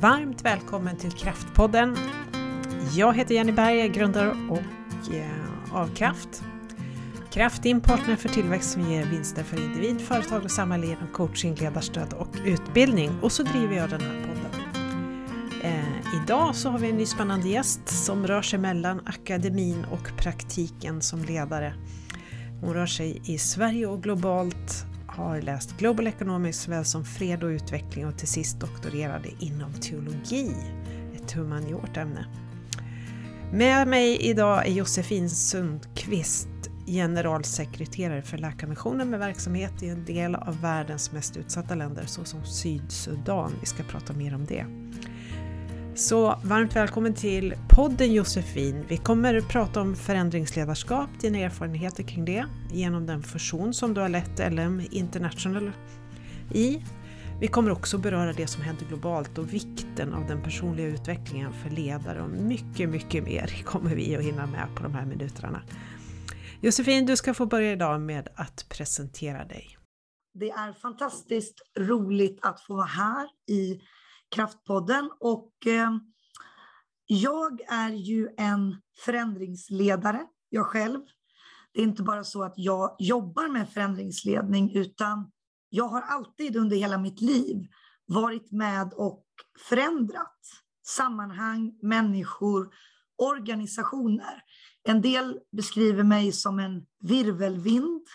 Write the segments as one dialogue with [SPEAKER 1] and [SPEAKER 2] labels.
[SPEAKER 1] Varmt välkommen till Kraftpodden. Jag heter Jenny Berg, är grundare och eh, av Kraft. Kraft är en partner för tillväxt som ger vinster för individ, företag och samhälle genom coaching, ledarstöd och utbildning. Och så driver jag den här podden. Eh, idag så har vi en ny spännande gäst som rör sig mellan akademin och praktiken som ledare. Hon rör sig i Sverige och globalt har läst Global Economics såväl som fred och utveckling och till sist doktorerade inom teologi, ett humaniort ämne. Med mig idag är Josefin Sundqvist, generalsekreterare för Läkarmissionen med verksamhet i en del av världens mest utsatta länder såsom Sydsudan. Vi ska prata mer om det. Så varmt välkommen till podden Josefin. Vi kommer att prata om förändringsledarskap, dina erfarenheter kring det, genom den fusion som du har lett LM International i. Vi kommer också beröra det som händer globalt och vikten av den personliga utvecklingen för ledare och mycket, mycket mer kommer vi att hinna med på de här minuterna. Josefin, du ska få börja idag med att presentera dig.
[SPEAKER 2] Det är fantastiskt roligt att få vara här i Kraftpodden. Och eh, jag är ju en förändringsledare, jag själv. Det är inte bara så att jag jobbar med förändringsledning, utan jag har alltid under hela mitt liv varit med och förändrat sammanhang, människor, organisationer. En del beskriver mig som en virvelvind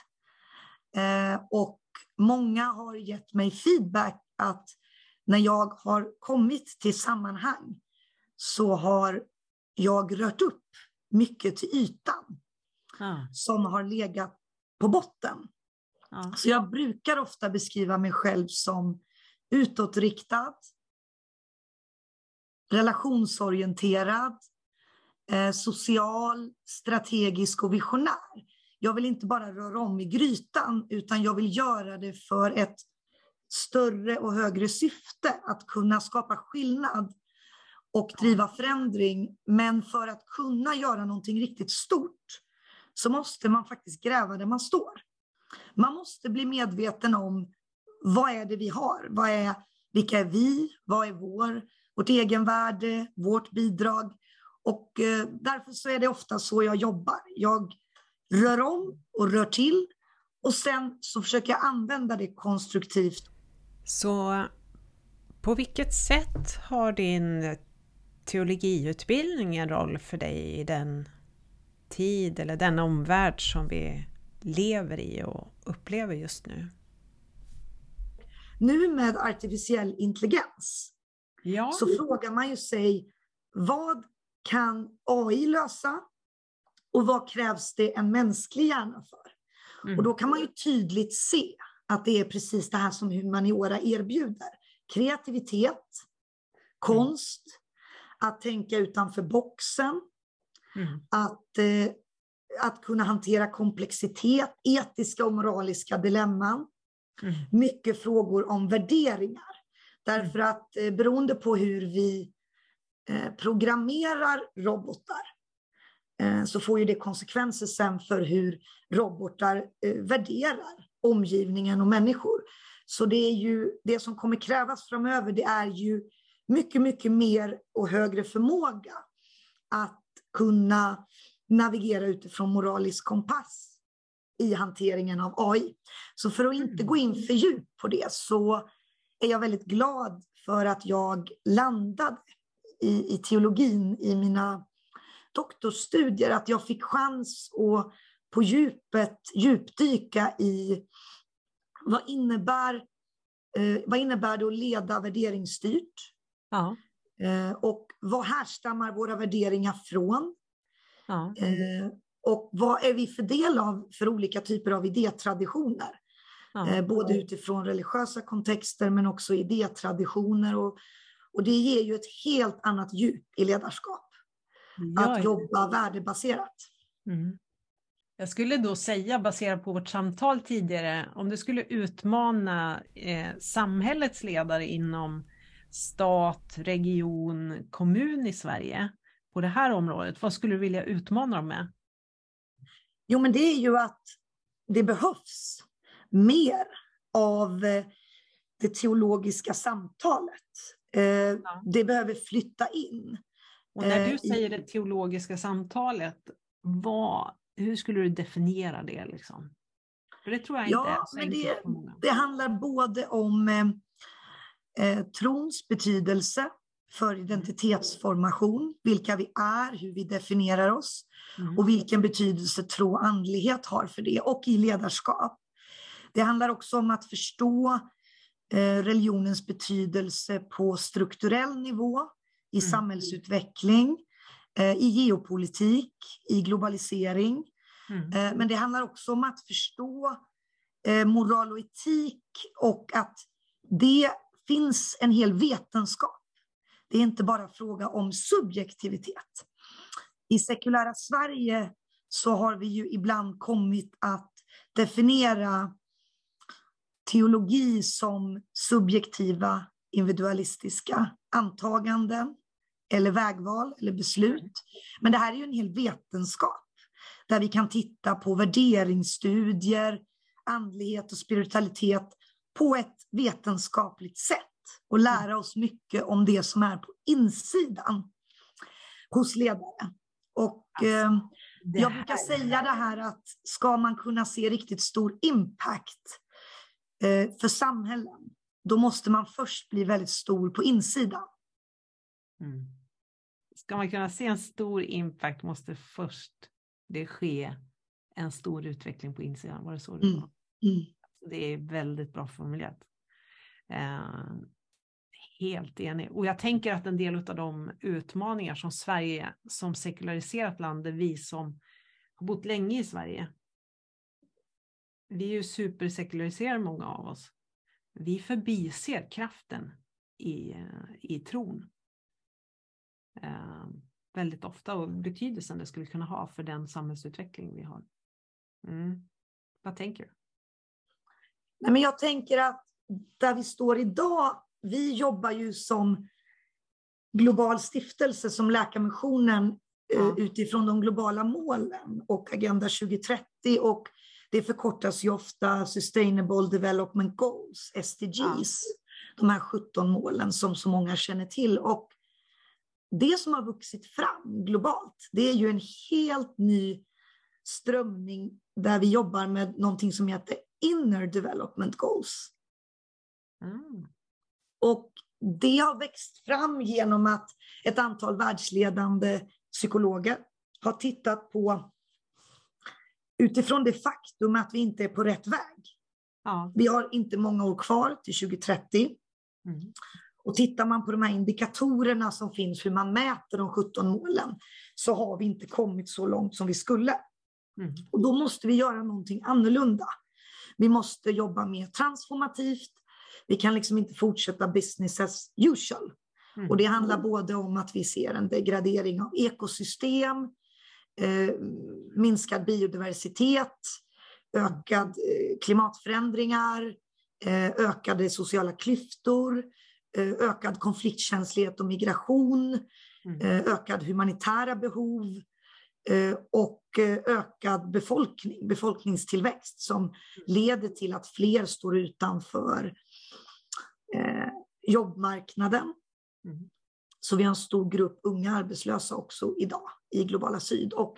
[SPEAKER 2] eh, och många har gett mig feedback att när jag har kommit till sammanhang så har jag rört upp mycket till ytan ah. som har legat på botten. Ah. Så jag brukar ofta beskriva mig själv som utåtriktad, relationsorienterad, eh, social, strategisk och visionär. Jag vill inte bara röra om i grytan, utan jag vill göra det för ett större och högre syfte, att kunna skapa skillnad och driva förändring. Men för att kunna göra någonting riktigt stort så måste man faktiskt gräva där man står. Man måste bli medveten om vad är det vi har? Vad är, vilka är vi? Vad är vår, vårt egenvärde, vårt bidrag? Och eh, därför så är det ofta så jag jobbar. Jag rör om och rör till och sen så försöker jag använda det konstruktivt
[SPEAKER 1] så på vilket sätt har din teologiutbildning en roll för dig i den tid eller den omvärld som vi lever i och upplever just nu?
[SPEAKER 2] Nu med artificiell intelligens ja. så frågar man ju sig vad kan AI lösa och vad krävs det en mänsklig hjärna för? Mm. Och då kan man ju tydligt se att det är precis det här som humaniora erbjuder. Kreativitet, konst, att tänka utanför boxen, mm. att, eh, att kunna hantera komplexitet, etiska och moraliska dilemman. Mm. Mycket frågor om värderingar. Därför mm. att eh, beroende på hur vi eh, programmerar robotar så får ju det konsekvenser sen för hur robotar eh, värderar omgivningen och människor. Så det är ju det som kommer krävas framöver, det är ju mycket, mycket mer och högre förmåga att kunna navigera utifrån moralisk kompass i hanteringen av AI. Så för att inte gå in för djupt på det så är jag väldigt glad för att jag landade i, i teologin i mina doktorsstudier, att jag fick chans att på djupet djupdyka i vad innebär, eh, vad innebär det att leda värderingsstyrt? Ja. Eh, och vad härstammar våra värderingar från? Ja. Eh, och vad är vi för del av för olika typer av idétraditioner? Ja. Eh, både utifrån religiösa kontexter men också idétraditioner. Och, och det ger ju ett helt annat djup i ledarskap. Att jobba värdebaserat. Mm.
[SPEAKER 1] Jag skulle då säga, baserat på vårt samtal tidigare, om du skulle utmana eh, samhällets ledare inom stat, region, kommun i Sverige på det här området, vad skulle du vilja utmana dem med?
[SPEAKER 2] Jo, men det är ju att det behövs mer av eh, det teologiska samtalet. ja. Det behöver flytta in.
[SPEAKER 1] Och när du säger det teologiska samtalet, vad, hur skulle du definiera det? Liksom? För det tror jag inte
[SPEAKER 2] ja, men det, det handlar både om eh, eh, trons betydelse för identitetsformation, vilka vi är, hur vi definierar oss mm. och vilken betydelse tro och andlighet har för det och i ledarskap. Det handlar också om att förstå eh, religionens betydelse på strukturell nivå, i mm. samhällsutveckling, eh, i geopolitik, i globalisering. Mm. Eh, men det handlar också om att förstå eh, moral och etik och att det finns en hel vetenskap. Det är inte bara fråga om subjektivitet. I sekulära Sverige så har vi ju ibland kommit att definiera teologi som subjektiva individualistiska antaganden eller vägval eller beslut. Men det här är ju en hel vetenskap där vi kan titta på värderingsstudier, andlighet och spiritualitet på ett vetenskapligt sätt och lära oss mycket om det som är på insidan hos ledare. Och alltså, eh, jag brukar säga det här att ska man kunna se riktigt stor impact eh, för samhällen, då måste man först bli väldigt stor på insidan.
[SPEAKER 1] Mm. Ska man kunna se en stor impact måste först det ske en stor utveckling på insidan. Var det så det mm. var? Mm. Det är väldigt bra formulerat. Eh, helt enig. Och jag tänker att en del av de utmaningar som Sverige som sekulariserat land, vi som har bott länge i Sverige, vi är ju supersekulariserade många av oss. Vi förbiser kraften i, i tron. Eh, väldigt ofta och betydelsen det skulle kunna ha för den samhällsutveckling vi har. Mm. Vad tänker du?
[SPEAKER 2] Nej, men jag tänker att där vi står idag, vi jobbar ju som global stiftelse som Läkarmissionen eh, ja. utifrån de globala målen och Agenda 2030 och det förkortas ju ofta Sustainable Development Goals, SDGs, ja. de här 17 målen som så många känner till. Och det som har vuxit fram globalt, det är ju en helt ny strömning där vi jobbar med någonting som heter Inner Development Goals. Mm. Och det har växt fram genom att ett antal världsledande psykologer har tittat på utifrån det faktum att vi inte är på rätt väg. Ja. Vi har inte många år kvar till 2030. Mm. Och tittar man på de här indikatorerna som finns, hur man mäter de 17 målen, så har vi inte kommit så långt som vi skulle. Mm. Och då måste vi göra någonting annorlunda. Vi måste jobba mer transformativt. Vi kan liksom inte fortsätta business as usual. Mm. Och det handlar både om att vi ser en degradering av ekosystem, eh, minskad biodiversitet, ökad eh, klimatförändringar, eh, ökade sociala klyftor, ökad konfliktkänslighet och migration, mm. Eh, ökad humanitära behov eh, och ökad befolkning, befolkningstillväxt som mm. leder till att fler står utanför jobbmarknaden. Mm. Så vi har en stor grupp unga arbetslösa också idag i globala syd. Och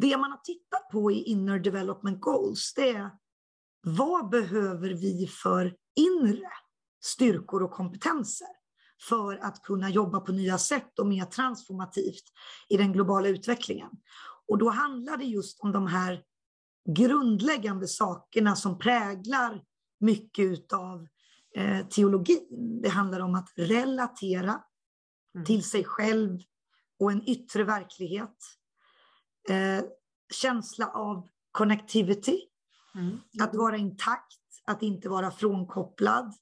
[SPEAKER 2] det man har tittat på i Inner Development Goals, det är vad behöver vi för inre styrkor och kompetenser för att kunna jobba på nya sätt och mer transformativt i den globala utvecklingen. Och då handlar det just om de här grundläggande sakerna som präglar mycket av eh, teologin. Det handlar om att relatera mm. till sig själv och en yttre verklighet. Eh, känsla av connectivity, mm. att vara intakt, att inte vara frånkopplad,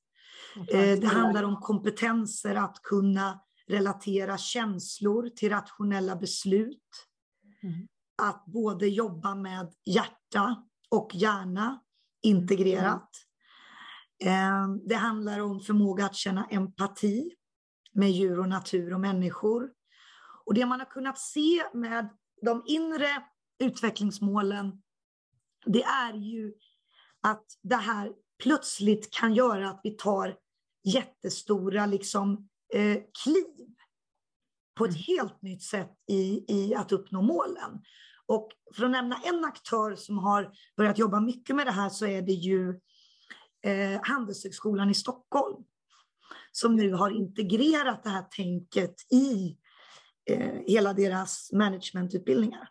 [SPEAKER 2] det handlar om kompetenser att kunna relatera känslor till rationella beslut. Mm. Att både jobba med hjärta och hjärna integrerat. Mm. Det handlar om förmåga att känna empati med djur och natur och människor. Och det man har kunnat se med de inre utvecklingsmålen, det är ju att det här plötsligt kan göra att vi tar jättestora liksom, eh, kliv på ett mm. helt nytt sätt i, i att uppnå målen. Och för att nämna en aktör som har börjat jobba mycket med det här så är det ju eh, Handelshögskolan i Stockholm som nu har integrerat det här tänket i eh, hela deras managementutbildningar.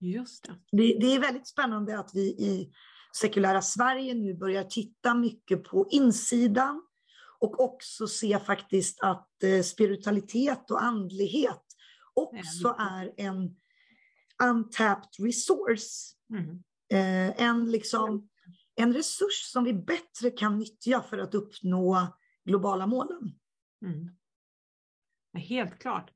[SPEAKER 1] Just det.
[SPEAKER 2] det. Det är väldigt spännande att vi i sekulära Sverige nu börjar titta mycket på insidan och också se faktiskt att eh, spiritualitet och andlighet också är en untapped resource. Mm. Eh, en, liksom, en resurs som vi bättre kan nyttja för att uppnå globala målen. Mm.
[SPEAKER 1] Helt klart.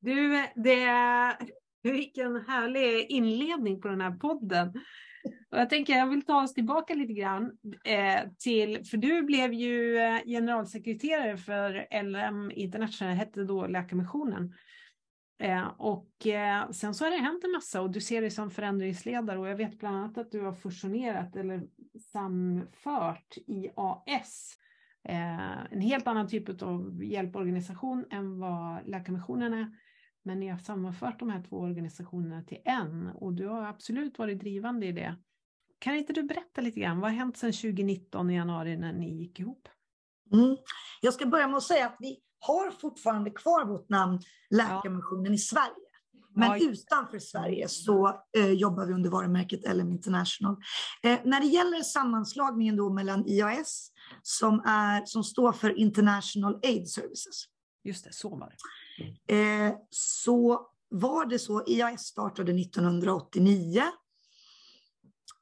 [SPEAKER 1] Du, det, vilken härlig inledning på den här podden. Och jag tänker jag vill ta oss tillbaka lite grann eh, till, för du blev ju eh, generalsekreterare för LM International, hette då Läkarmissionen. Eh, och eh, sen så har det hänt en massa och du ser dig som förändringsledare och jag vet bland annat att du har fusionerat eller samfört IAS. Eh, en helt annan typ av hjälporganisation än vad Läkarmissionen är. Men ni har sammanfört de här två organisationerna till en och du har absolut varit drivande i det. Kan inte du berätta lite grann, vad har hänt sedan 2019 i januari när ni gick ihop?
[SPEAKER 2] Mm. Jag ska börja med att säga att vi har fortfarande kvar vårt namn Läkarmissionen ja. i Sverige. Men ja. utanför Sverige så eh, jobbar vi under varumärket LM International. Eh, när det gäller sammanslagningen då mellan IAS, som, är, som står för International Aid Services.
[SPEAKER 1] Just det, så var det.
[SPEAKER 2] Eh, så var det så, IAS startade 1989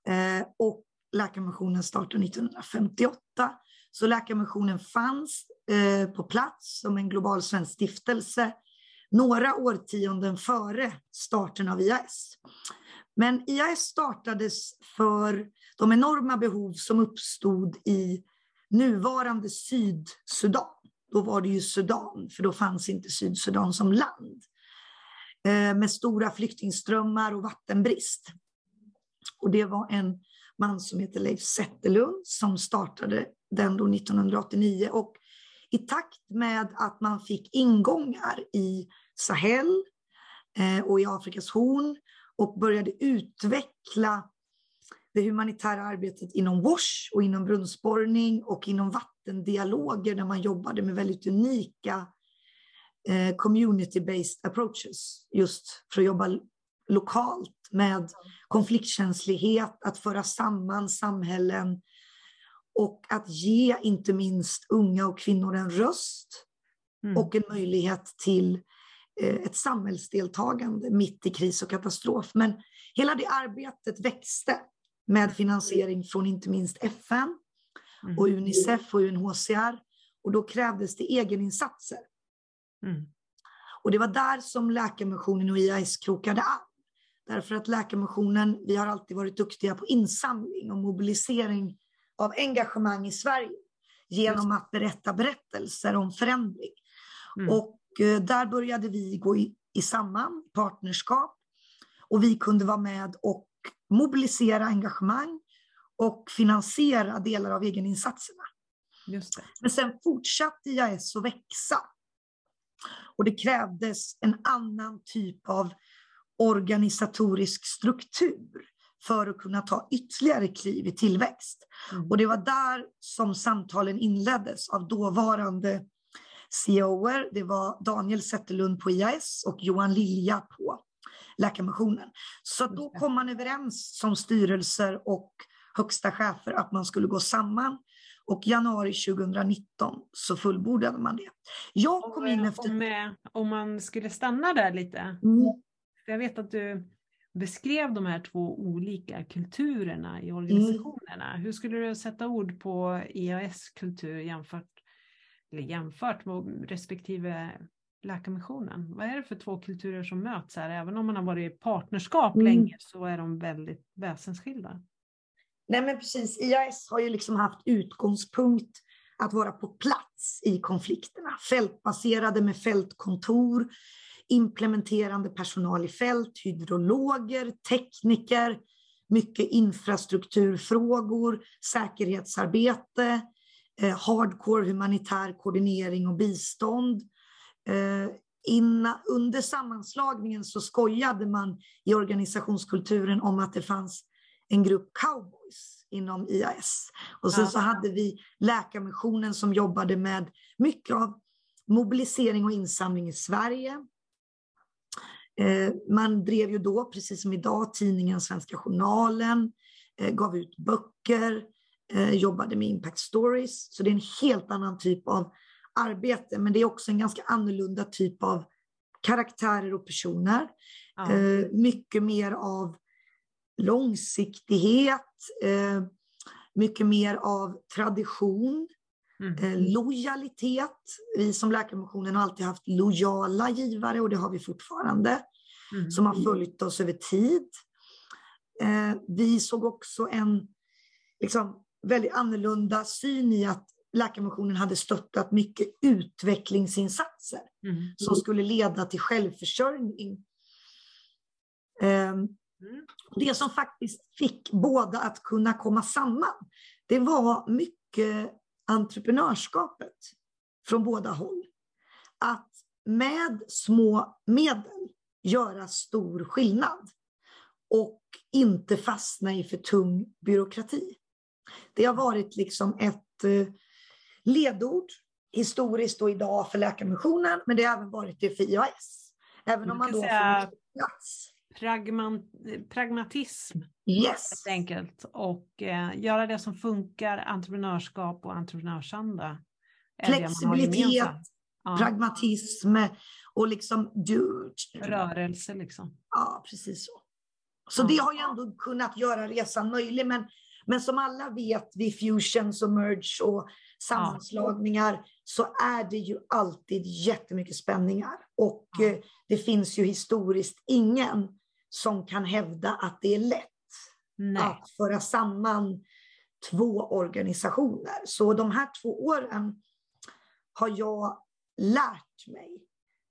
[SPEAKER 2] eh, och Läkarmissionen startade 1958. Så Läkarmissionen fanns eh, på plats som en global svensk stiftelse några årtionden före starten av IAS. Men IAS startades för de enorma behov som uppstod i nuvarande Sydsudan. Då var det ju Sudan, för då fanns inte Sydsudan som land. Eh, med stora flyktingströmmar och vattenbrist. Och det var en man som heter Leif Zetterlund som startade den då 1989. Och i takt med att man fick ingångar i Sahel eh, och i Afrikas horn och började utveckla det humanitära arbetet inom WASH och inom brunnsborrning och inom vattendialoger där man jobbade med väldigt unika eh, community-based approaches just för att jobba lokalt med konfliktkänslighet, att föra samman samhällen och att ge inte minst unga och kvinnor en röst mm. och en möjlighet till eh, ett samhällsdeltagande mitt i kris och katastrof. Men hela det arbetet växte med finansiering från inte minst FN mm. och Unicef och UNHCR. Och då krävdes det egeninsatser. Mm. Och det var där som Läkarmissionen och IAS krokade an. Därför att Läkarmissionen, vi har alltid varit duktiga på insamling och mobilisering av engagemang i Sverige genom att berätta berättelser om förändring. Mm. Och eh, där började vi gå i, i samman, partnerskap, och vi kunde vara med och mobilisera engagemang och finansiera delar av egeninsatserna. Men sen fortsatte IAS att växa. Och det krävdes en annan typ av organisatorisk struktur för att kunna ta ytterligare kliv i tillväxt. Mm. Och det var där som samtalen inleddes av dåvarande CEOer. Det var Daniel Zetterlund på IAS och Johan Lilja på Läkarmissionen. Så då kom man överens som styrelser och högsta chefer att man skulle gå samman. Och januari 2019 så fullbordade man det.
[SPEAKER 1] Jag kom in efter... Om, om man skulle stanna där lite. Mm. Jag vet att du beskrev de här två olika kulturerna i organisationerna. Mm. Hur skulle du sätta ord på IAS kultur jämfört, eller jämfört med respektive Läkarmissionen? Vad är det för två kulturer som möts här? Även om man har varit i partnerskap mm. länge så är de väldigt väsensskilda.
[SPEAKER 2] Nej men precis, IAS har ju liksom haft utgångspunkt att vara på plats i konflikterna. Fältbaserade med fältkontor, implementerande personal i fält, hydrologer, tekniker, mycket infrastrukturfrågor, säkerhetsarbete, eh, hardcore humanitär koordinering och bistånd. Eh, inna, under sammanslagningen så skojade man i organisationskulturen om att det fanns en grupp cowboys inom IAS. Och sen ja. så hade vi Läkarmissionen som jobbade med mycket av mobilisering och insamling i Sverige. Eh, man drev ju då, precis som idag, tidningen Svenska Journalen, eh, gav ut böcker, eh, jobbade med impact stories. Så det är en helt annan typ av arbete, men det är också en ganska annorlunda typ av karaktärer och personer. Ja. Mycket mer av långsiktighet, mycket mer av tradition, mm. lojalitet. Vi som Läkarmissionen har alltid haft lojala givare och det har vi fortfarande, mm. som har följt oss över tid. Vi såg också en liksom, väldigt annorlunda syn i att Läkarmissionen hade stöttat mycket utvecklingsinsatser mm. som skulle leda till självförsörjning. Um, mm. Det som faktiskt fick båda att kunna komma samman, det var mycket entreprenörskapet från båda håll. Att med små medel göra stor skillnad och inte fastna i för tung byråkrati. Det har varit liksom ett eh, ledord historiskt och idag för Läkarmissionen, men det har även varit det för IAS. Även om man då
[SPEAKER 1] säga plats. Pragma pragmatism,
[SPEAKER 2] yes.
[SPEAKER 1] helt enkelt. Och eh, göra det som funkar, entreprenörskap och entreprenörsanda.
[SPEAKER 2] Flexibilitet, pragmatism och liksom du.
[SPEAKER 1] Rörelse liksom.
[SPEAKER 2] Ja, precis så. Så ja. det har ju ändå kunnat göra resan möjlig, men men som alla vet vid fusions och merge och sammanslagningar ja. så är det ju alltid jättemycket spänningar. Och ja. Eh, det finns ju historiskt ingen som kan hävda att det är lätt Nej. att föra samman två organisationer. Så de här två åren har jag lärt mig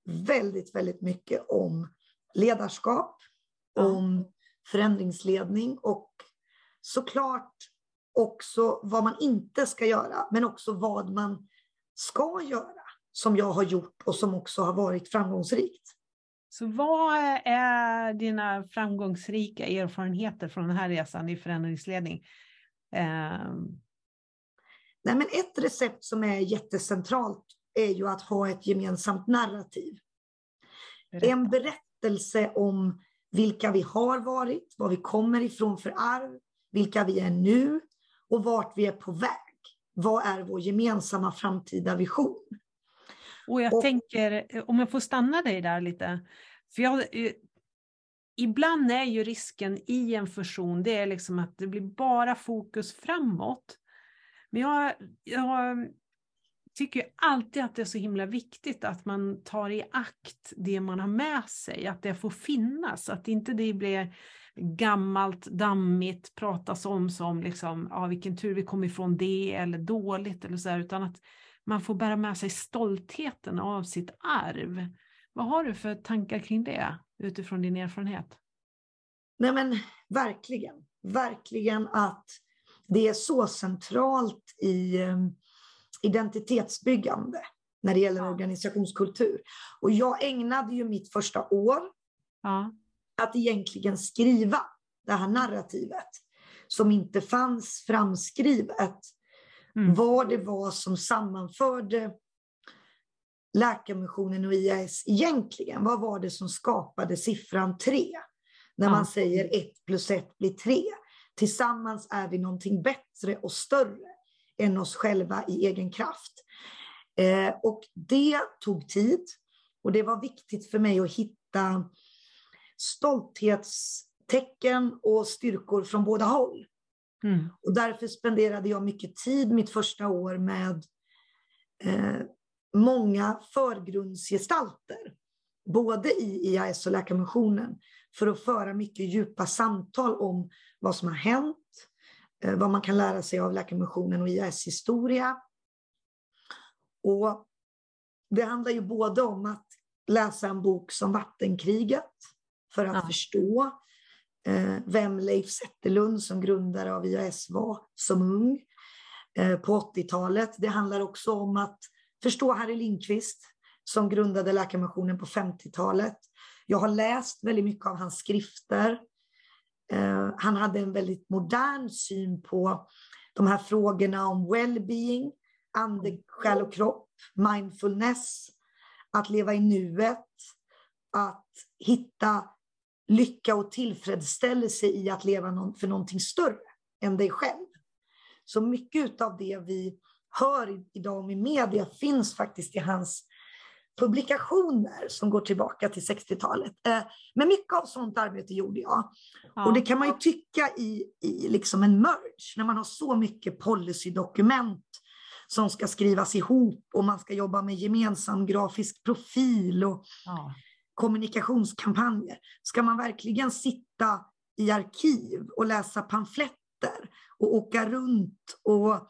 [SPEAKER 2] väldigt, väldigt mycket om ledarskap, ja. om förändringsledning och såklart också vad man inte ska göra, men också vad man ska göra, som jag har gjort och som också har varit framgångsrikt.
[SPEAKER 1] Så vad är dina framgångsrika erfarenheter från den här resan i förändringsledning? Um...
[SPEAKER 2] Nej, men ett recept som är jättecentralt är ju att ha ett gemensamt narrativ. Berätta. En berättelse om vilka vi har varit, vad vi kommer ifrån för arv, vilka vi är nu och vart vi är på väg. Vad är vår gemensamma framtida vision?
[SPEAKER 1] Och jag och, tänker, om jag får stanna dig där lite, för jag, eh, ibland är ju risken i en fusion, det är liksom att det blir bara fokus framåt. Men jag, jag tycker alltid att det är så himla viktigt att man tar i akt det man har med sig, att det får finnas, att inte det blir gammalt, dammigt, pratas om som liksom, ja, vilken tur vi kom ifrån det eller dåligt eller så här, utan att man får bära med sig stoltheten av sitt arv. Vad har du för tankar kring det utifrån din erfarenhet?
[SPEAKER 2] Nej men verkligen, verkligen att det är så centralt i um, identitetsbyggande när det gäller organisationskultur. Och jag ägnade ju mitt första år ja att egentligen skriva det här narrativet som inte fanns framskrivet. Mm. Vad det var som sammanförde Läkarmissionen och IAS egentligen. Vad var det som skapade siffran 3? När man säger 1 plus 1 blir 3. Tillsammans är vi någonting bättre och större än oss själva i egen kraft. Eh, och det tog tid och det var viktigt för mig att hitta stolthetstecken och styrkor från båda håll. Mm. Och därför spenderade jag mycket tid mitt första år med eh, många förgrundsgestalter, både i IAS och Läkarmissionen, för att föra mycket djupa samtal om vad som har hänt, eh, vad man kan lära sig av Läkarmissionen och IAS historia. Och det handlar ju både om att läsa en bok som Vattenkriget, för att ja. förstå eh, vem Leif Zetterlund som grundare av IAS var som ung. eh, på 80-talet. Det handlar också om att förstå Harry Lindqvist som grundade Läkarmissionen på 50-talet. Jag har läst väldigt mycket av hans skrifter. Eh, han hade en väldigt modern syn på de här frågorna om well-being, ande, själ och kropp, mindfulness, att leva i nuet, att hitta lycka och tillfredsställelse i att leva för någonting större än dig själv. Så mycket av det vi hör idag om i media finns faktiskt i hans publikationer som går tillbaka till 60-talet. Eh, men mycket av sånt arbete gjorde jag. Ja. Och det kan man ju tycka i, i liksom en merge, när man har så mycket policydokument som ska skrivas ihop och man ska jobba med gemensam grafisk profil och ja. Kommunikationskampanjer. Ska man verkligen sitta i arkiv och läsa pamfletter och åka runt och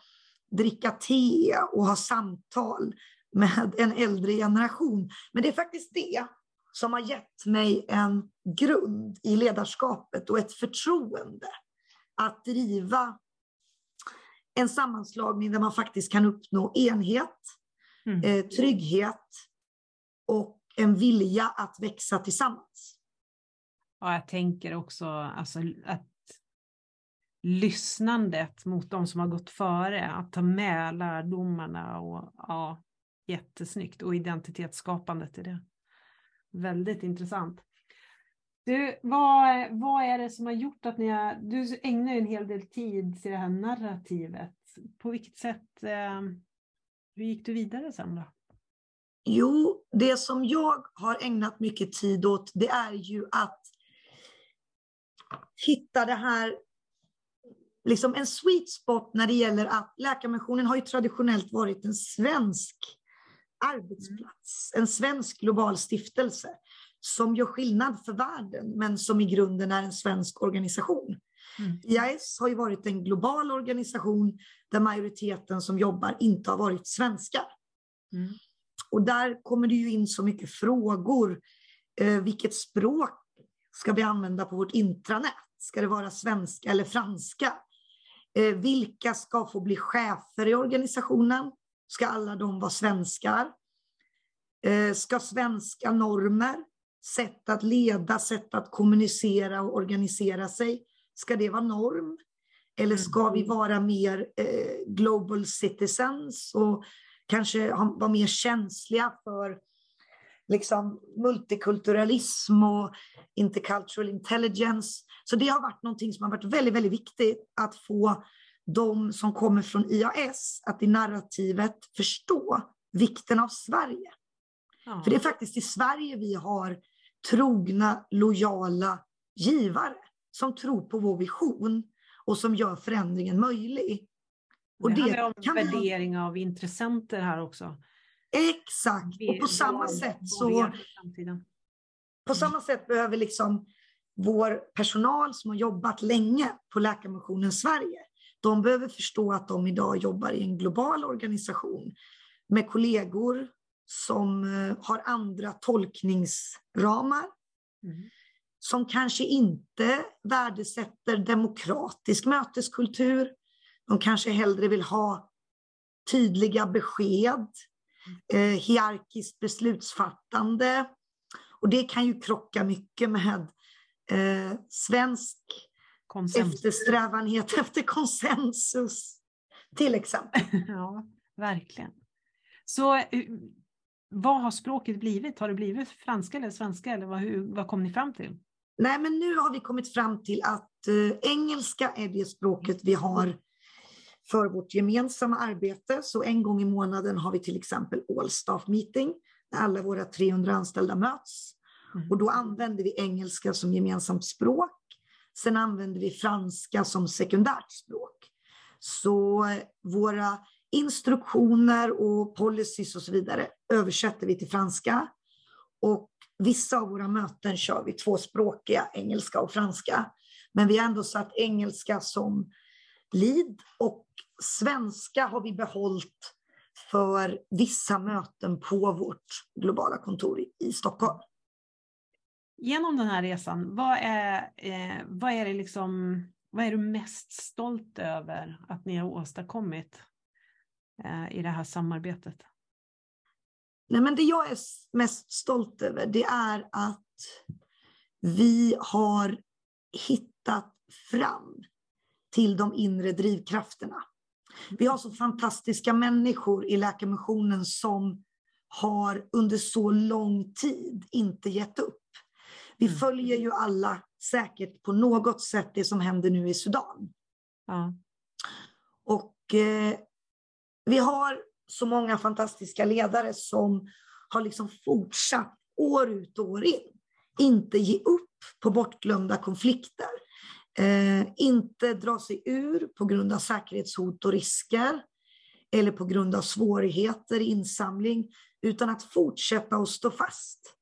[SPEAKER 2] dricka te och ha samtal med en äldre generation. Men det är faktiskt det som har gett mig en grund i ledarskapet och ett förtroende att driva en sammanslagning där man faktiskt kan uppnå enhet, mm. eh, trygghet och en vilja att växa tillsammans.
[SPEAKER 1] Ja, jag tänker också alltså, att lyssnandet mot de som har gått före, att ta med lärdomarna och ja, jättesnyggt och identitetsskapandet i det. Väldigt intressant. Du, vad, vad är det som har gjort att ni har, du ägnar en hel del tid till det här narrativet. På vilket sätt, eh, hur gick du vidare sen då?
[SPEAKER 2] Jo, det som jag har ägnat mycket tid åt, det är ju att hitta det här, liksom en sweet spot när det gäller att Läkarmissionen har ju traditionellt varit en svensk arbetsplats, en svensk global stiftelse som gör skillnad för världen, men som i grunden är en svensk organisation. Mm. IAS har ju varit en global organisation där majoriteten som jobbar inte har varit svenskar. Mm. Och där kommer det ju in så mycket frågor. Eh, vilket språk ska vi använda på vårt intranät? Ska det vara svenska eller franska? Eh, vilka ska få bli chefer i organisationen? Ska alla de vara svenskar? Eh, ska svenska normer, sätt att leda, sätt att kommunicera och organisera sig, ska det vara norm? Eller ska vi mm. vara mer eh, global citizens och kanske vara mer känsliga för liksom, multikulturalism och intercultural intelligence. Så det har varit någonting som har varit väldigt, väldigt viktigt att få de som kommer från IAS att i narrativet förstå vikten av Sverige. Ja. För det är faktiskt i Sverige vi har trogna, lojala givare som tror på vår vision och som gör förändringen möjlig.
[SPEAKER 1] Och det, det handlar om kan värdering av intressenter här också.
[SPEAKER 2] Exakt, och på samma sätt så... På samma sätt behöver liksom vår personal som har jobbat länge på Läkarmissionen Sverige, de behöver förstå att de idag jobbar i en global organisation med kollegor som eh, har andra tolkningsramar. Mm. Som kanske inte värdesätter demokratisk möteskultur. De kanske hellre vill ha tydliga besked, eh, hierarkiskt beslutsfattande. Och det kan ju krocka mycket med eh, svensk konsensus. eftersträvanhet efter konsensus, till exempel.
[SPEAKER 1] Ja, verkligen. Så eh, vad har språket blivit? Har det blivit franska eller svenska eller vad, hur, vad kom ni fram till?
[SPEAKER 2] Nej, men nu har vi kommit fram till att uh, engelska är det språket vi har för vårt gemensamma arbete. Så en gång i månaden har vi till exempel all staff meeting där alla våra 300 anställda möts. Mm. Och då använder vi engelska som gemensamt språk. Sen använder vi franska som sekundärt språk. Så våra instruktioner och policies och så vidare översätter vi till franska. Och vissa av våra möten kör vi tvåspråkiga, engelska och franska. Men vi har ändå satt engelska som lead och svenska har vi behållit för vissa möten på vårt globala kontor i Stockholm.
[SPEAKER 1] Genom den här resan, vad är, eh, vad är, det liksom, vad är du mest stolt över att ni har åstadkommit eh, i det här samarbetet?
[SPEAKER 2] Nej, men det jag är mest stolt över det är att vi har hittat fram till de inre drivkrafterna. Vi har så fantastiska människor i Läkarmissionen som har under så lång tid inte gett upp. Vi mm. följer ju alla säkert på något sätt det som händer nu i Sudan. Ja. Och eh, vi har så många fantastiska ledare som har liksom fortsatt år ut och år in. Inte ge upp på bortglömda konflikter. Eh, inte dra sig ur på grund av säkerhetshot och risker eller på grund av svårigheter i insamling, utan att fortsätta att stå fast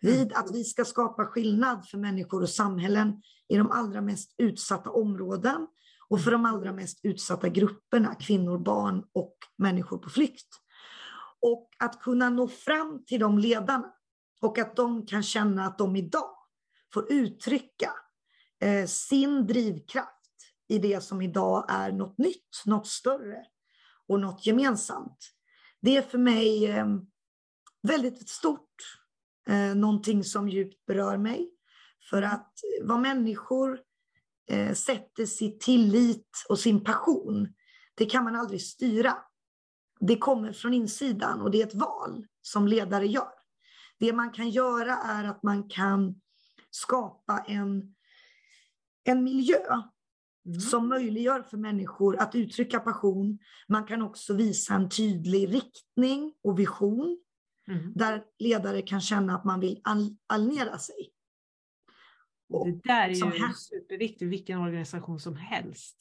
[SPEAKER 2] vid att vi ska skapa skillnad för människor och samhällen i de allra mest utsatta områden och för de allra mest utsatta grupperna, kvinnor, barn och människor på flykt. Och att kunna nå fram till de ledarna och att de kan känna att de idag får uttrycka eh, sin drivkraft i det som idag är något nytt, något större och något gemensamt. Det är för mig eh, väldigt stort, eh, någonting som djupt berör mig. För att vad människor eh, sätter sin tillit och sin passion, det kan man aldrig styra. Det kommer från insidan och det är ett val som ledare gör. Det man kan göra är att man kan skapa en, en miljö mm. som möjliggör för människor att uttrycka passion. Man kan också visa en tydlig riktning och vision mm. där ledare kan känna att man vill alienera sig.
[SPEAKER 1] Det där är ju superviktigt, vilken organisation som helst.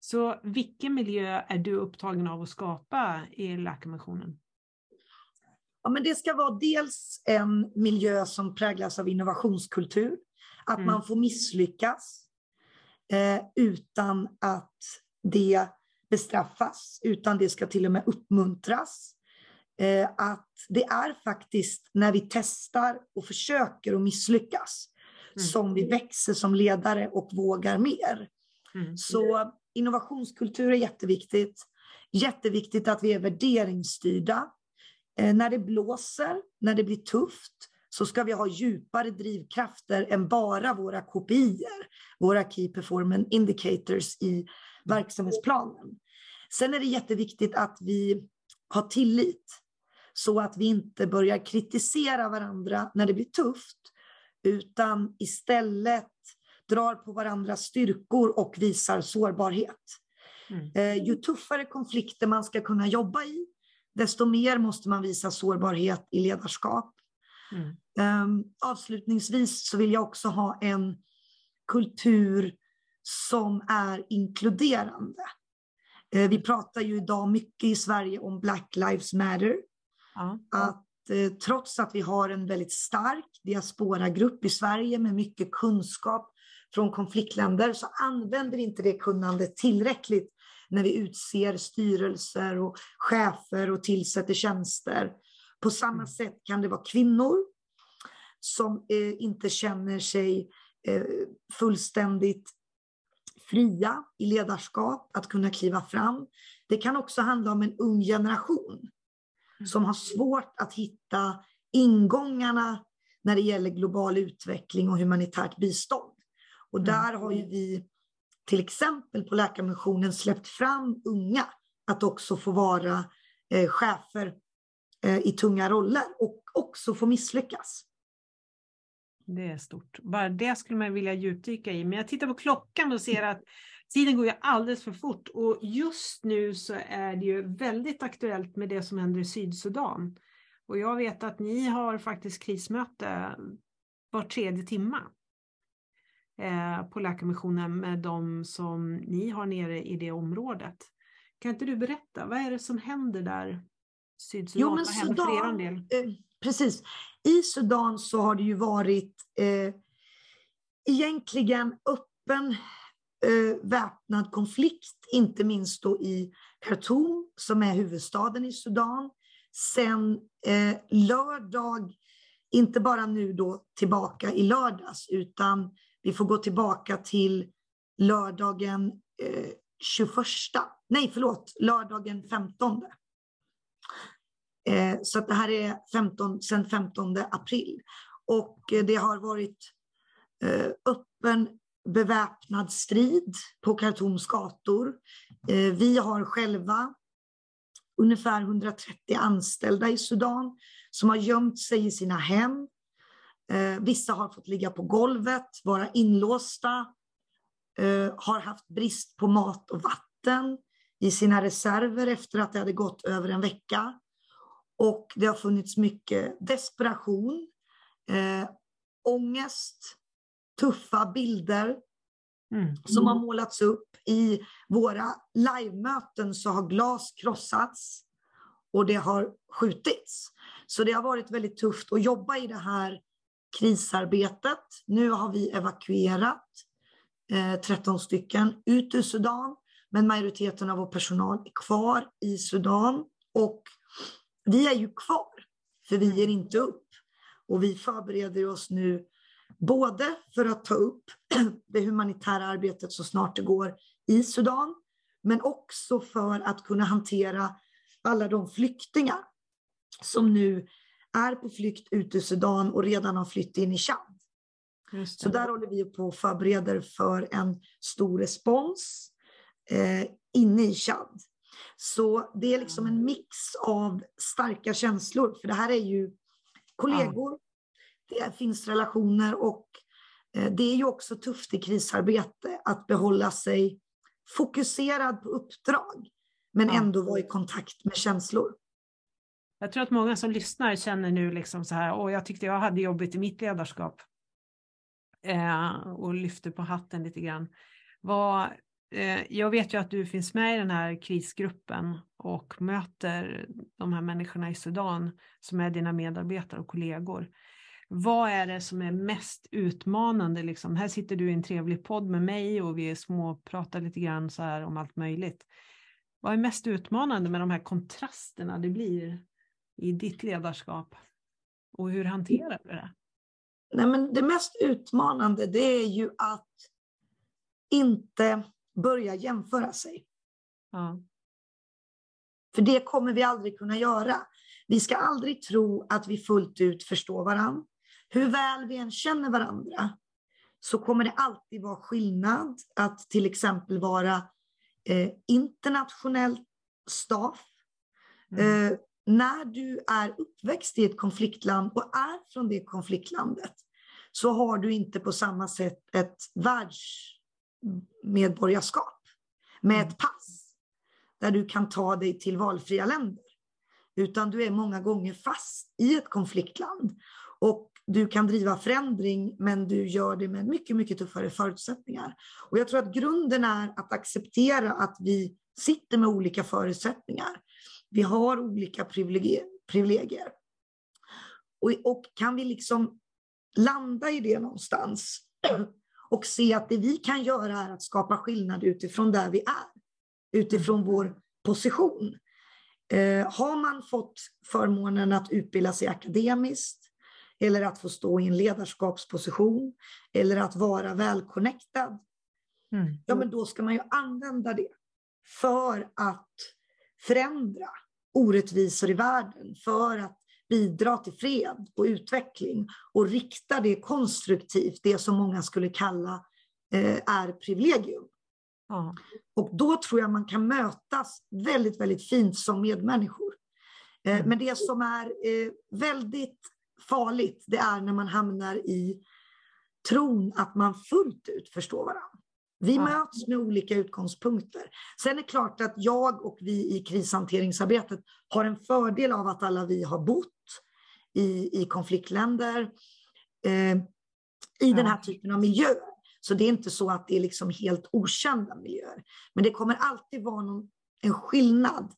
[SPEAKER 1] Så vilken miljö är du upptagen av att skapa i Läkarmissionen?
[SPEAKER 2] Ja, men det ska vara dels en miljö som präglas av innovationskultur, att mm. man får misslyckas eh, utan att det bestraffas, utan det ska till och med uppmuntras. Eh, att det är faktiskt när vi testar och försöker att misslyckas mm. som vi växer som ledare och vågar mer. Mm. Så innovationskultur är jätteviktigt. Jätteviktigt att vi är värderingsstyrda. Eh, när det blåser, när det blir tufft, så ska vi ha djupare drivkrafter än bara våra kopior, våra Key Performance Indicators i verksamhetsplanen. Sen är det jätteviktigt att vi har tillit så att vi inte börjar kritisera varandra när det blir tufft, utan istället drar på varandras styrkor och visar sårbarhet. Mm. Eh, ju tuffare konflikter man ska kunna jobba i, desto mer måste man visa sårbarhet i ledarskap. Mm. Um, avslutningsvis så vill jag också ha en kultur som är inkluderande. Uh, vi pratar ju idag mycket i Sverige om Black Lives Matter. Ja. Att uh, trots att vi har en väldigt stark diasporagrupp i Sverige med mycket kunskap från konfliktländer så använder inte det kunnandet tillräckligt när vi utser styrelser och chefer och tillsätter tjänster. På samma mm. sätt kan det vara kvinnor som eh, inte känner sig eh, fullständigt fria i ledarskap, att kunna kliva fram. Det kan också handla om en ung generation som har svårt att hitta ingångarna när det gäller global utveckling och humanitärt bistånd. Och mm. där har ju vi till exempel på Läkarmissionen släppt fram unga att också få vara eh, chefer Eh, i tunga roller och också få misslyckas.
[SPEAKER 1] Det är stort. Bara det skulle man vilja djupdyka i. Men jag tittar på klockan och ser att tiden går ju alldeles för fort. Och just nu så är det ju väldigt aktuellt med det som händer i Sydsudan. Och jag vet att ni har faktiskt krismöte var tredje timma eh, på Läkarmissionen med de som ni har nere i det området. Kan inte du berätta, vad är det som händer där? Sydsudan, jo, men Sudan, er del?
[SPEAKER 2] Eh, precis. I Sudan så har det ju varit eh, egentligen öppen eh, väpnad konflikt, inte minst då i Khartoum som är huvudstaden i Sudan. Sen eh, lördag, inte bara nu då tillbaka i lördags, utan vi får gå tillbaka till lördagen eh, 21, nej förlåt, lördagen 15 Eh, så det här är 15, sedan 15 april. Och eh, det har varit eh, öppen beväpnad strid på Khartoums gator. Eh, vi har själva ungefär 130 anställda i Sudan som har gömt sig i sina hem. Eh, vissa har fått ligga på golvet, vara inlåsta, eh, har haft brist på mat och vatten i sina reserver efter att det hade gått över en vecka. Och det har funnits mycket desperation, eh, ångest, tuffa bilder mm. som har målats upp. I våra livemöten så har glas krossats och det har skjutits. Så det har varit väldigt tufft att jobba i det här krisarbetet. Nu har vi evakuerat eh, 13 stycken ut ur Sudan, men majoriteten av vår personal är kvar i Sudan. Och vi är ju kvar, för vi ger inte upp. Och vi förbereder oss nu både för att ta upp det humanitära arbetet så snart det går i Sudan, men också för att kunna hantera alla de flyktingar som nu är på flykt ut ur Sudan och redan har flytt in i Chad. Så där håller vi på och förbereder för en stor respons eh, inne i Chad. Så det är liksom en mix av starka känslor, för det här är ju kollegor, det finns relationer och eh, det är ju också tufft i krisarbete att behålla sig fokuserad på uppdrag, men ändå vara i kontakt med känslor.
[SPEAKER 1] Jag tror att många som lyssnar känner nu liksom så här, åh, jag tyckte jag hade jobbigt i mitt ledarskap. Eh, och lyfter på hatten lite grann. Vad, Eh, jag vet ju att du finns med i den här krisgruppen och möter de här människorna i Sudan som är dina medarbetare och kollegor. Vad är det som är mest utmanande? Liksom? Här sitter du i en trevlig podd med mig och vi småpratar lite grann så här om allt möjligt. Vad är mest utmanande med de här kontrasterna det blir i ditt ledarskap? Och hur hanterar du det?
[SPEAKER 2] Nej, men det mest utmanande det är ju att inte börja jämföra sig. Ja. För det kommer vi aldrig kunna göra. Vi ska aldrig tro att vi fullt ut förstår varandra. Hur väl vi än känner varandra så kommer det alltid vara skillnad att till exempel vara eh, internationell staff. Mm. Eh, när du är uppväxt i ett konfliktland och är från det konfliktlandet så har du inte på samma sätt ett världsmedborgarskap med ett mm. pass där du kan ta dig till valfria länder. Utan du är många gånger fast i ett konfliktland. Och du kan driva förändring, men du gör det med mycket, mycket tuffare förutsättningar. Och jag tror att grunden är att acceptera att vi sitter med olika förutsättningar. Vi har olika privilegier. Och, och kan vi liksom landa i det någonstans och se att det vi kan göra är att skapa skillnad utifrån där vi är, utifrån vår position. Eh, har man fått förmånen att utbilda sig akademiskt, eller att få stå i en ledarskapsposition, eller att vara välconnectad, mm. ja men då ska man ju använda det för att förändra orättvisor i världen, för att bidra till fred och utveckling och rikta det konstruktivt, det som många skulle kalla eh, är privilegium. Ja. Och då tror jag man kan mötas väldigt, väldigt fint som medmänniskor. Eh, mm. men det som är eh, väldigt farligt, det är när man hamnar i tron att man fullt ut förstår varandra. Vi ja. möts med olika utgångspunkter. Sen är det klart att jag och vi i krishanteringsarbetet har en fördel av att alla vi har bott i, i konfliktländer, eh, i ja. den här typen av miljöer. Så det är inte så att det är liksom helt okända miljöer. Men det kommer alltid vara någon, en skillnad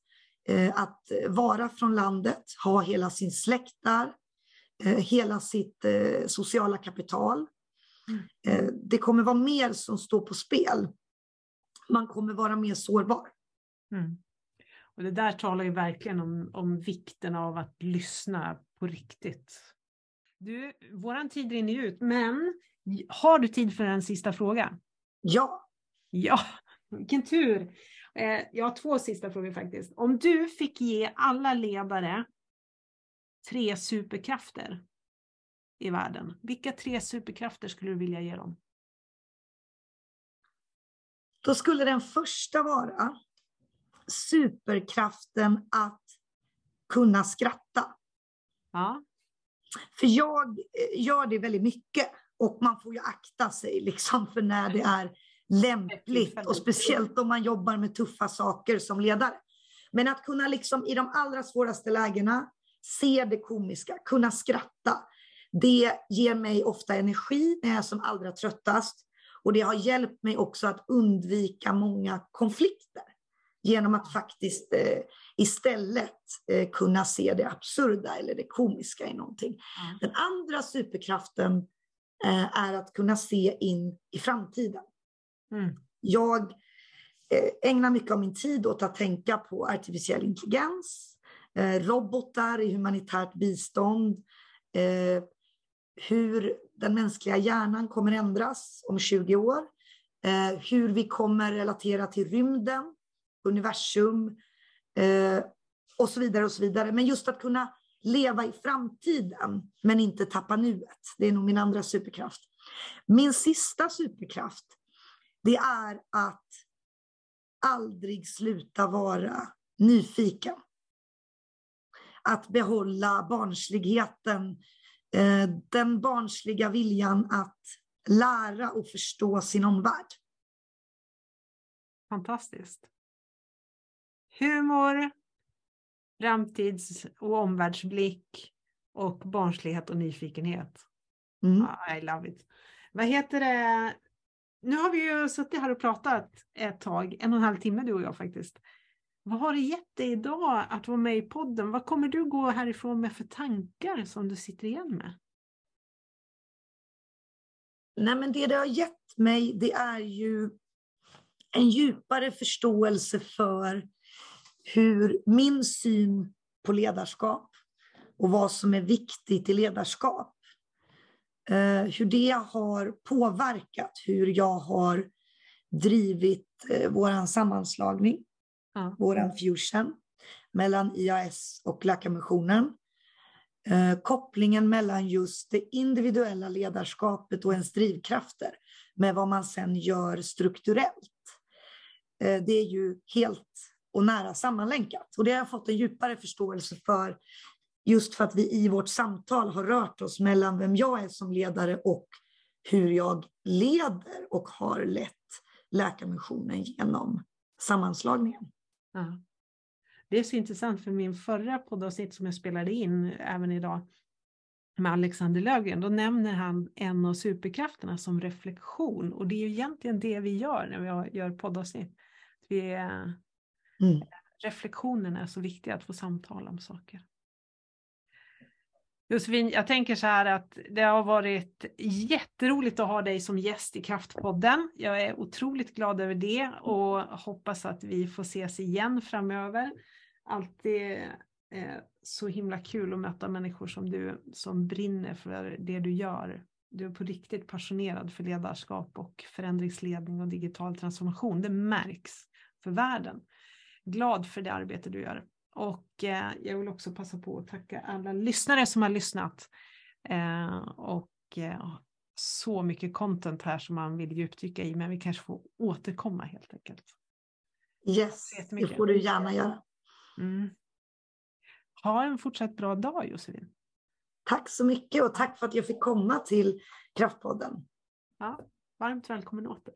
[SPEAKER 2] eh, att vara från landet, ha hela sin släkt där, eh, hela sitt eh, sociala kapital. Eh, det kommer vara mer som står på spel. Man kommer vara mer sårbar.
[SPEAKER 1] Mm. Och det där talar ju verkligen om, om vikten av att lyssna på riktigt. Du, våran tid rinner ut, men har du tid för en sista fråga?
[SPEAKER 2] Ja.
[SPEAKER 1] Ja, vilken tur. Eh, jag har två sista frågor faktiskt. Om du fick ge alla ledare tre superkrafter i världen, vilka tre superkrafter skulle du vilja ge dem?
[SPEAKER 2] Då skulle den första vara superkraften att kunna skratta.
[SPEAKER 1] Ja.
[SPEAKER 2] För jag eh, gör det väldigt mycket och man får ju akta sig liksom för när det är lämpligt och speciellt om man jobbar med tuffa saker som ledare. Men att kunna liksom i de allra svåraste lägena se det komiska, kunna skratta, det ger mig ofta energi när jag är som allra tröttast och det har hjälpt mig också att undvika många konflikter genom att faktiskt eh, istället eh, kunna se det absurda eller det komiska i någonting. Mm. Den andra superkraften eh, är att kunna se in i framtiden. Mm. Jag eh, ägnar mycket av min tid åt att tänka på artificiell intelligens, eh, robotar i humanitärt bistånd, eh, hur den mänskliga hjärnan kommer ändras om 20 år, eh, hur vi kommer relatera till rymden, universum eh, och så vidare och så vidare. Men just att kunna leva i framtiden men inte tappa nuet. Det är nog min andra superkraft. Min sista superkraft det är att aldrig sluta vara nyfiken. Att behålla barnsligheten, den barnsliga viljan att lära och förstå sin omvärld.
[SPEAKER 1] Fantastiskt. Humor, framtids och omvärldsblick och barnslighet och nyfikenhet. Mm. I love it. Vad heter det? nu har vi ju suttit här och pratat ett tag, en och en halv timme du och jag faktiskt. Vad har det gett dig idag att vara med i podden? Vad kommer du gå härifrån med för tankar som du sitter igen med?
[SPEAKER 2] Nej, men det det har gett mig, det är ju en djupare förståelse för hur min syn på ledarskap och vad som är viktigt i ledarskap eh, hur det har påverkat hur jag har drivit eh, vår sammanslagning, ja. vår fusion mellan IAS och Läkarmissionen. Eh, kopplingen mellan just det individuella ledarskapet och ens drivkrafter med vad man sen gör strukturellt. Eh, det är ju helt och nära sammanlänkat. Och det har jag fått en djupare förståelse för Just för att vi i vårt samtal har rört oss mellan vem jag är som ledare och hur jag leder och har lett Läkarmissionen genom sammanslagningen.
[SPEAKER 1] Ja. Det är så intressant för min förra poddavsnitt som jag spelade in även idag med Alexander Löfgren, då nämner han en av superkrafterna som reflektion och det är ju egentligen det vi gör när vi gör poddavsnitt. Vi är, mm. Reflektionen är så viktig att få samtala om saker. Josefin, jag tänker så här att det har varit jätteroligt att ha dig som gäst i Kraftpodden. Jag är otroligt glad över det och hoppas att vi får ses igen framöver. Alltid eh, så himla kul att möta människor som du som brinner för det du gör. Du är på riktigt passionerad för ledarskap och förändringsledning och digital transformation. Det märks för världen. Glad för det arbete du gör. Och eh, jag vill också passa på att tacka alla lyssnare som har lyssnat. Eh, och eh, så mycket content här som man vill djupdyka i, men vi kanske får återkomma helt enkelt.
[SPEAKER 2] Yes, det får du gärna göra. Mm.
[SPEAKER 1] Ha en fortsatt bra dag Josefin.
[SPEAKER 2] Tack så mycket och tack för att jag fick komma till Kraftpodden.
[SPEAKER 1] Ja, varmt välkommen åter.